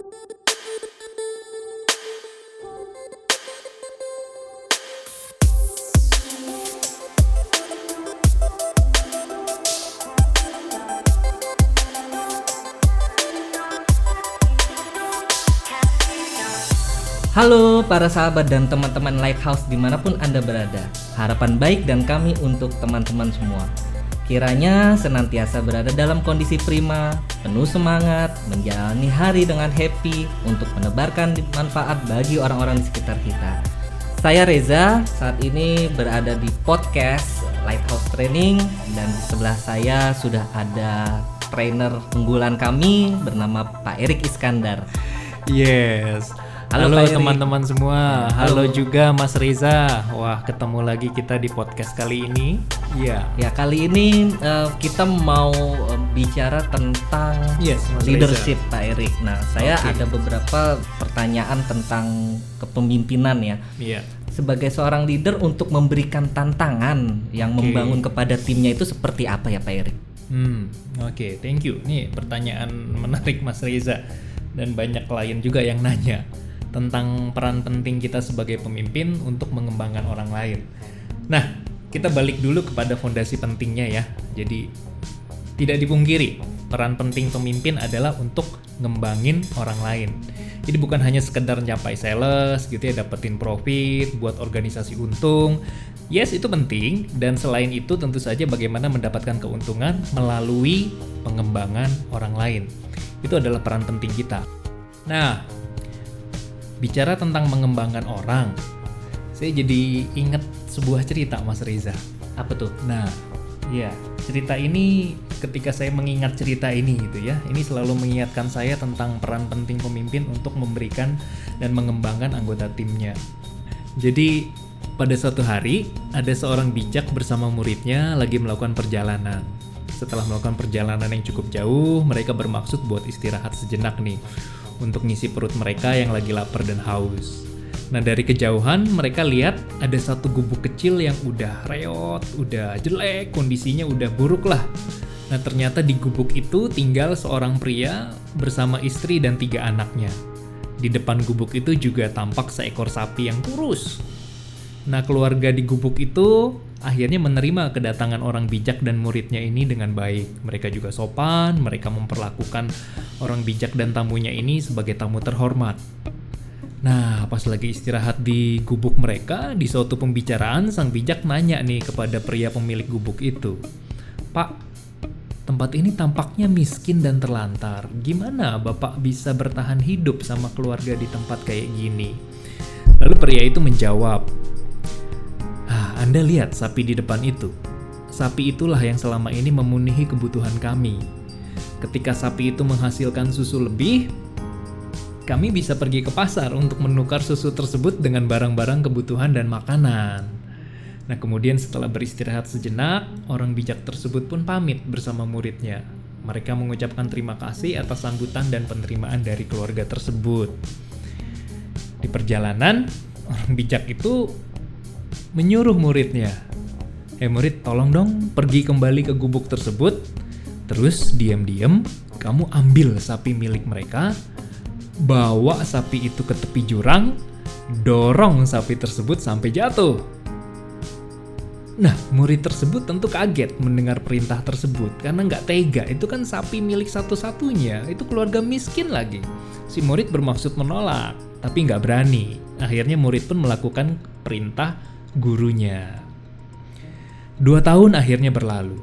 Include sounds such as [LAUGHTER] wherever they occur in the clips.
Halo para sahabat dan teman-teman Lighthouse di mana pun Anda berada. Harapan baik dan kami untuk teman-teman semua Kiranya senantiasa berada dalam kondisi prima, penuh semangat, menjalani hari dengan happy Untuk menebarkan manfaat bagi orang-orang di sekitar kita Saya Reza, saat ini berada di podcast Lighthouse Training Dan di sebelah saya sudah ada trainer unggulan kami bernama Pak Erik Iskandar Yes. Halo, Halo, teman-teman semua. Halo. Halo. juga Mas Reza. Wah, ketemu lagi kita di podcast kali ini. Iya. Ya kali ini eh, kita mau eh, bicara tentang Yes, Mas leadership Pak Erik. Nah, saya Oke. ada beberapa pertanyaan tentang kepemimpinan ya. Iya. Sebagai seorang leader untuk memberikan tantangan yang Oke. membangun kepada timnya itu seperti apa ya Pak Erik? Hmm, oke, thank you. Nih pertanyaan menarik Mas Reza dan banyak klien juga yang nanya tentang peran penting kita sebagai pemimpin untuk mengembangkan orang lain. Nah, kita balik dulu kepada fondasi pentingnya ya. Jadi tidak dipungkiri peran penting pemimpin adalah untuk ngembangin orang lain. Jadi bukan hanya sekedar nyapai sales gitu ya, dapetin profit, buat organisasi untung. Yes, itu penting dan selain itu tentu saja bagaimana mendapatkan keuntungan melalui pengembangan orang lain. Itu adalah peran penting kita. Nah, bicara tentang mengembangkan orang, saya jadi ingat sebuah cerita Mas Reza. Apa tuh? Nah, ya cerita ini ketika saya mengingat cerita ini gitu ya, ini selalu mengingatkan saya tentang peran penting pemimpin untuk memberikan dan mengembangkan anggota timnya. Jadi pada suatu hari ada seorang bijak bersama muridnya lagi melakukan perjalanan. Setelah melakukan perjalanan yang cukup jauh, mereka bermaksud buat istirahat sejenak nih untuk ngisi perut mereka yang lagi lapar dan haus. Nah dari kejauhan mereka lihat ada satu gubuk kecil yang udah reot, udah jelek, kondisinya udah buruk lah. Nah ternyata di gubuk itu tinggal seorang pria bersama istri dan tiga anaknya. Di depan gubuk itu juga tampak seekor sapi yang kurus. Nah keluarga di gubuk itu akhirnya menerima kedatangan orang bijak dan muridnya ini dengan baik. Mereka juga sopan, mereka memperlakukan orang bijak dan tamunya ini sebagai tamu terhormat. Nah, pas lagi istirahat di gubuk mereka, di suatu pembicaraan, sang bijak nanya nih kepada pria pemilik gubuk itu. Pak, tempat ini tampaknya miskin dan terlantar. Gimana Bapak bisa bertahan hidup sama keluarga di tempat kayak gini? Lalu pria itu menjawab, Anda lihat sapi di depan itu. Sapi itulah yang selama ini memenuhi kebutuhan kami. Ketika sapi itu menghasilkan susu lebih, kami bisa pergi ke pasar untuk menukar susu tersebut dengan barang-barang kebutuhan dan makanan. Nah, kemudian setelah beristirahat sejenak, orang bijak tersebut pun pamit bersama muridnya. Mereka mengucapkan terima kasih atas sambutan dan penerimaan dari keluarga tersebut. Di perjalanan, orang bijak itu menyuruh muridnya, "Eh murid, tolong dong pergi kembali ke gubuk tersebut. Terus diam-diam kamu ambil sapi milik mereka, bawa sapi itu ke tepi jurang, dorong sapi tersebut sampai jatuh." Nah, murid tersebut tentu kaget mendengar perintah tersebut karena nggak tega. Itu kan sapi milik satu-satunya, itu keluarga miskin lagi. Si murid bermaksud menolak, tapi nggak berani. Akhirnya murid pun melakukan perintah gurunya. Dua tahun akhirnya berlalu.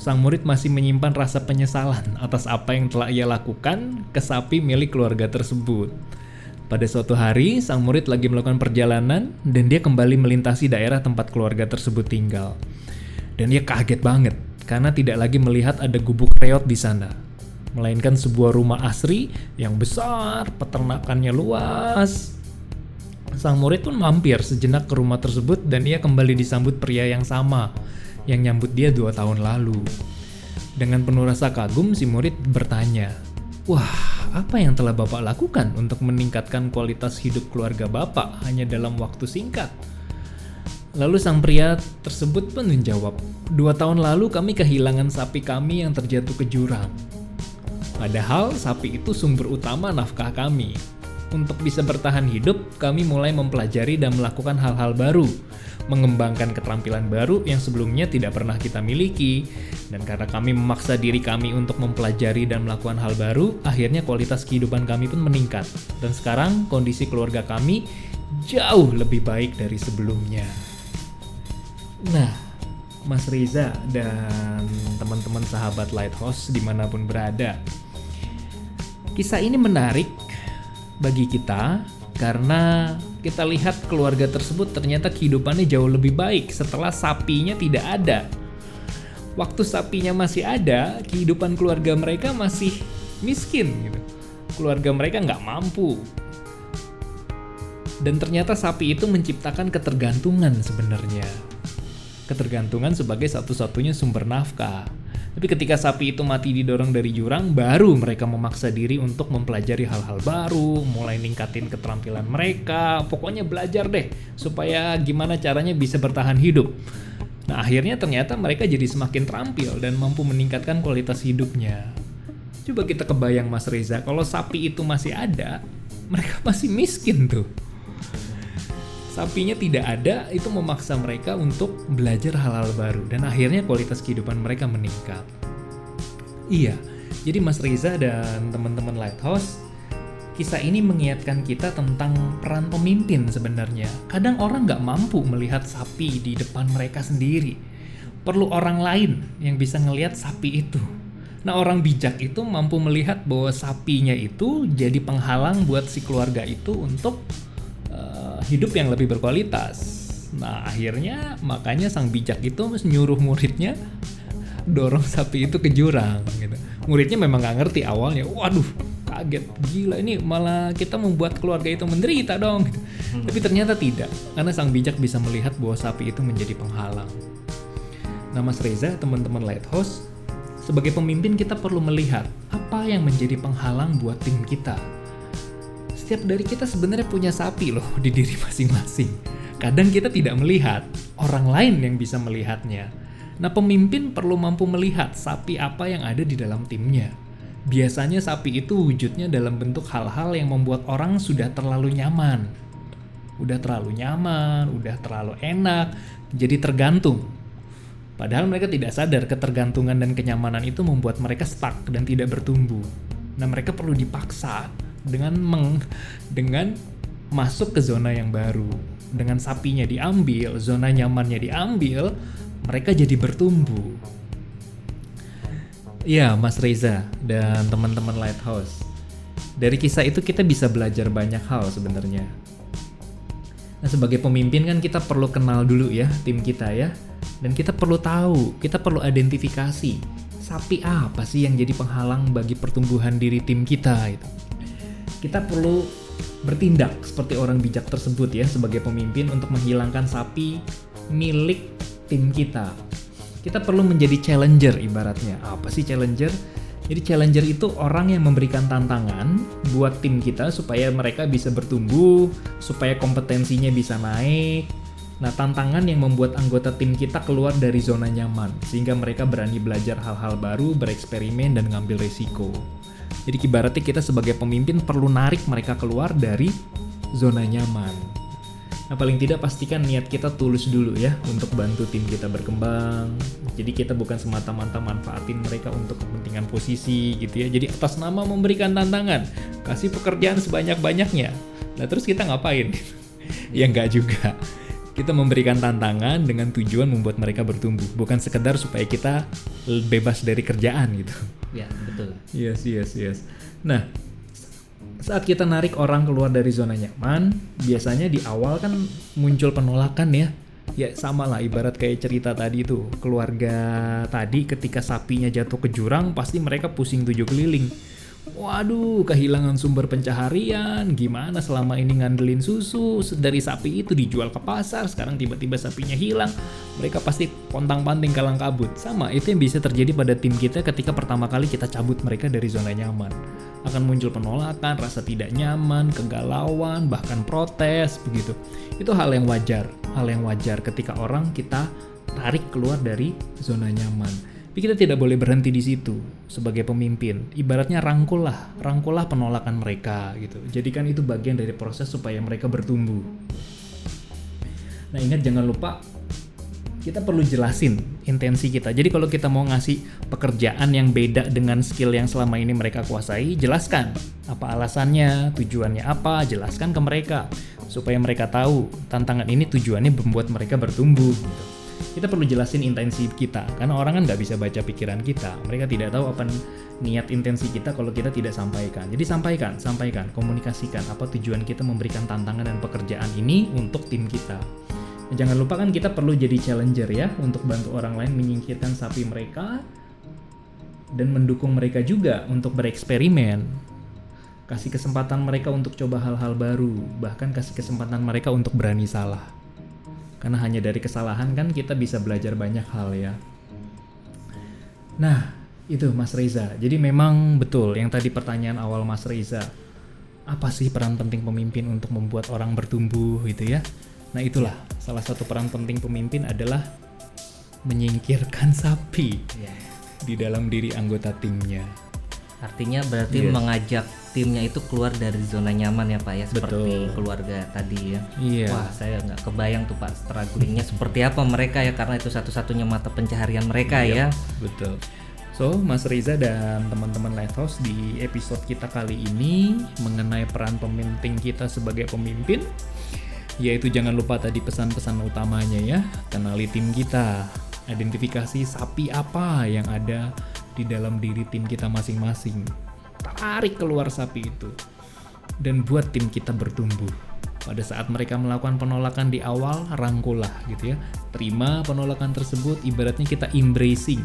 Sang murid masih menyimpan rasa penyesalan atas apa yang telah ia lakukan ke sapi milik keluarga tersebut. Pada suatu hari, sang murid lagi melakukan perjalanan dan dia kembali melintasi daerah tempat keluarga tersebut tinggal. Dan dia kaget banget karena tidak lagi melihat ada gubuk reot di sana, melainkan sebuah rumah asri yang besar, peternakannya luas. Sang murid pun mampir sejenak ke rumah tersebut dan ia kembali disambut pria yang sama yang nyambut dia dua tahun lalu. Dengan penuh rasa kagum, si murid bertanya, Wah, apa yang telah Bapak lakukan untuk meningkatkan kualitas hidup keluarga Bapak hanya dalam waktu singkat? Lalu sang pria tersebut pun menjawab, Dua tahun lalu kami kehilangan sapi kami yang terjatuh ke jurang. Padahal sapi itu sumber utama nafkah kami. Untuk bisa bertahan hidup, kami mulai mempelajari dan melakukan hal-hal baru, mengembangkan keterampilan baru yang sebelumnya tidak pernah kita miliki. Dan karena kami memaksa diri kami untuk mempelajari dan melakukan hal baru, akhirnya kualitas kehidupan kami pun meningkat. Dan sekarang kondisi keluarga kami jauh lebih baik dari sebelumnya. Nah, Mas Riza dan teman-teman sahabat Lighthouse di mana pun berada. Kisah ini menarik bagi kita karena kita lihat keluarga tersebut ternyata kehidupannya jauh lebih baik setelah sapinya tidak ada. Waktu sapinya masih ada, kehidupan keluarga mereka masih miskin gitu. Keluarga mereka nggak mampu. Dan ternyata sapi itu menciptakan ketergantungan sebenarnya. Ketergantungan sebagai satu-satunya sumber nafkah. Tapi ketika sapi itu mati didorong dari jurang, baru mereka memaksa diri untuk mempelajari hal-hal baru, mulai ningkatin keterampilan mereka, pokoknya belajar deh supaya gimana caranya bisa bertahan hidup. Nah, akhirnya ternyata mereka jadi semakin terampil dan mampu meningkatkan kualitas hidupnya. Coba kita kebayang Mas Reza, kalau sapi itu masih ada, mereka masih miskin tuh sapinya tidak ada itu memaksa mereka untuk belajar hal-hal baru dan akhirnya kualitas kehidupan mereka meningkat. Iya, jadi Mas Reza dan teman-teman Lighthouse, kisah ini mengingatkan kita tentang peran pemimpin sebenarnya. Kadang orang nggak mampu melihat sapi di depan mereka sendiri. Perlu orang lain yang bisa ngelihat sapi itu. Nah orang bijak itu mampu melihat bahwa sapinya itu jadi penghalang buat si keluarga itu untuk hidup yang lebih berkualitas. Nah, akhirnya makanya sang bijak itu nyuruh muridnya dorong sapi itu ke jurang gitu. Muridnya memang nggak ngerti awalnya. Waduh, kaget gila ini malah kita membuat keluarga itu menderita dong gitu. hmm. tapi ternyata tidak karena sang bijak bisa melihat bahwa sapi itu menjadi penghalang nah Mas Reza teman-teman Lighthouse sebagai pemimpin kita perlu melihat apa yang menjadi penghalang buat tim kita setiap dari kita sebenarnya punya sapi loh [LAUGHS] di diri masing-masing. Kadang kita tidak melihat, orang lain yang bisa melihatnya. Nah, pemimpin perlu mampu melihat sapi apa yang ada di dalam timnya. Biasanya sapi itu wujudnya dalam bentuk hal-hal yang membuat orang sudah terlalu nyaman. Udah terlalu nyaman, udah terlalu enak, jadi tergantung. Padahal mereka tidak sadar ketergantungan dan kenyamanan itu membuat mereka stuck dan tidak bertumbuh. Nah, mereka perlu dipaksa dengan meng dengan masuk ke zona yang baru. Dengan sapinya diambil, zona nyamannya diambil, mereka jadi bertumbuh. Iya, Mas Reza dan teman-teman Lighthouse. Dari kisah itu kita bisa belajar banyak hal sebenarnya. Nah, sebagai pemimpin kan kita perlu kenal dulu ya tim kita ya. Dan kita perlu tahu, kita perlu identifikasi sapi apa sih yang jadi penghalang bagi pertumbuhan diri tim kita itu kita perlu bertindak seperti orang bijak tersebut ya sebagai pemimpin untuk menghilangkan sapi milik tim kita. Kita perlu menjadi challenger ibaratnya. Apa sih challenger? Jadi challenger itu orang yang memberikan tantangan buat tim kita supaya mereka bisa bertumbuh, supaya kompetensinya bisa naik. Nah, tantangan yang membuat anggota tim kita keluar dari zona nyaman sehingga mereka berani belajar hal-hal baru, bereksperimen dan ngambil resiko. Jadi ibaratnya kita sebagai pemimpin perlu narik mereka keluar dari zona nyaman. Nah paling tidak pastikan niat kita tulus dulu ya untuk bantu tim kita berkembang. Jadi kita bukan semata-mata manfaatin mereka untuk kepentingan posisi gitu ya. Jadi atas nama memberikan tantangan, kasih pekerjaan sebanyak-banyaknya. Nah terus kita ngapain? [LAUGHS] ya enggak juga kita memberikan tantangan dengan tujuan membuat mereka bertumbuh, bukan sekedar supaya kita bebas dari kerjaan gitu. Ya, betul. Yes, yes, yes. Nah, saat kita narik orang keluar dari zona nyaman, biasanya di awal kan muncul penolakan ya. Ya sama lah ibarat kayak cerita tadi tuh keluarga tadi ketika sapinya jatuh ke jurang pasti mereka pusing tujuh keliling Waduh, kehilangan sumber pencaharian. Gimana selama ini ngandelin susu dari sapi itu dijual ke pasar, sekarang tiba-tiba sapinya hilang. Mereka pasti pontang-panting kalang kabut. Sama, itu yang bisa terjadi pada tim kita ketika pertama kali kita cabut mereka dari zona nyaman. Akan muncul penolakan, rasa tidak nyaman, kegalauan, bahkan protes begitu. Itu hal yang wajar, hal yang wajar ketika orang kita tarik keluar dari zona nyaman. Tapi kita tidak boleh berhenti di situ sebagai pemimpin. Ibaratnya rangkullah, rangkullah penolakan mereka gitu. Jadikan itu bagian dari proses supaya mereka bertumbuh. Nah ingat jangan lupa kita perlu jelasin intensi kita. Jadi kalau kita mau ngasih pekerjaan yang beda dengan skill yang selama ini mereka kuasai, jelaskan apa alasannya, tujuannya apa, jelaskan ke mereka supaya mereka tahu tantangan ini tujuannya membuat mereka bertumbuh. Gitu. Kita perlu jelasin intensi kita karena orang kan nggak bisa baca pikiran kita. Mereka tidak tahu apa niat intensi kita kalau kita tidak sampaikan. Jadi sampaikan, sampaikan, komunikasikan apa tujuan kita memberikan tantangan dan pekerjaan ini untuk tim kita. Jangan lupa kan kita perlu jadi challenger ya untuk bantu orang lain menyingkirkan sapi mereka dan mendukung mereka juga untuk bereksperimen. Kasih kesempatan mereka untuk coba hal-hal baru, bahkan kasih kesempatan mereka untuk berani salah. Karena hanya dari kesalahan kan kita bisa belajar banyak hal ya. Nah, itu Mas Reza. Jadi memang betul yang tadi pertanyaan awal Mas Reza. Apa sih peran penting pemimpin untuk membuat orang bertumbuh gitu ya? Nah itulah salah satu peran penting pemimpin adalah menyingkirkan sapi yeah. di dalam diri anggota timnya. Artinya berarti yes. mengajak timnya itu keluar dari zona nyaman ya Pak ya seperti Betul. keluarga tadi ya. Iya. Wah saya nggak kebayang tuh Pak strugglingnya seperti apa mereka ya karena itu satu-satunya mata pencaharian mereka iya, ya. Betul. So, Mas Riza dan teman-teman Lighthouse di episode kita kali ini mengenai peran pemimpin kita sebagai pemimpin yaitu jangan lupa tadi pesan-pesan utamanya ya kenali tim kita identifikasi sapi apa yang ada di dalam diri tim kita masing-masing tarik keluar sapi itu dan buat tim kita bertumbuh. Pada saat mereka melakukan penolakan di awal rangkulah gitu ya. Terima penolakan tersebut ibaratnya kita embracing.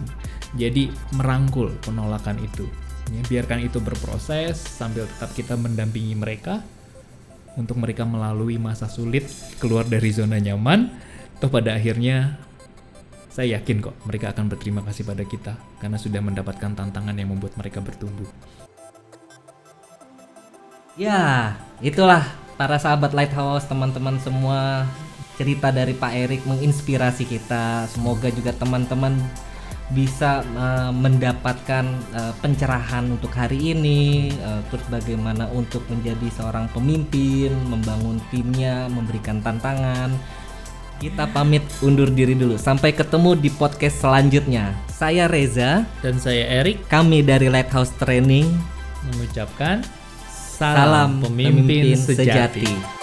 Jadi merangkul penolakan itu. Ya, biarkan itu berproses sambil tetap kita mendampingi mereka untuk mereka melalui masa sulit keluar dari zona nyaman. Toh pada akhirnya saya yakin kok mereka akan berterima kasih pada kita karena sudah mendapatkan tantangan yang membuat mereka bertumbuh ya itulah para sahabat Lighthouse teman-teman semua. Cerita dari Pak Erik menginspirasi kita. Semoga juga teman-teman bisa uh, mendapatkan uh, pencerahan untuk hari ini uh, terus bagaimana untuk menjadi seorang pemimpin membangun timnya memberikan tantangan. Kita pamit undur diri dulu. Sampai ketemu di podcast selanjutnya. Saya Reza. Dan saya Erik. Kami dari Lighthouse Training. Mengucapkan salam, salam pemimpin, pemimpin sejati. sejati.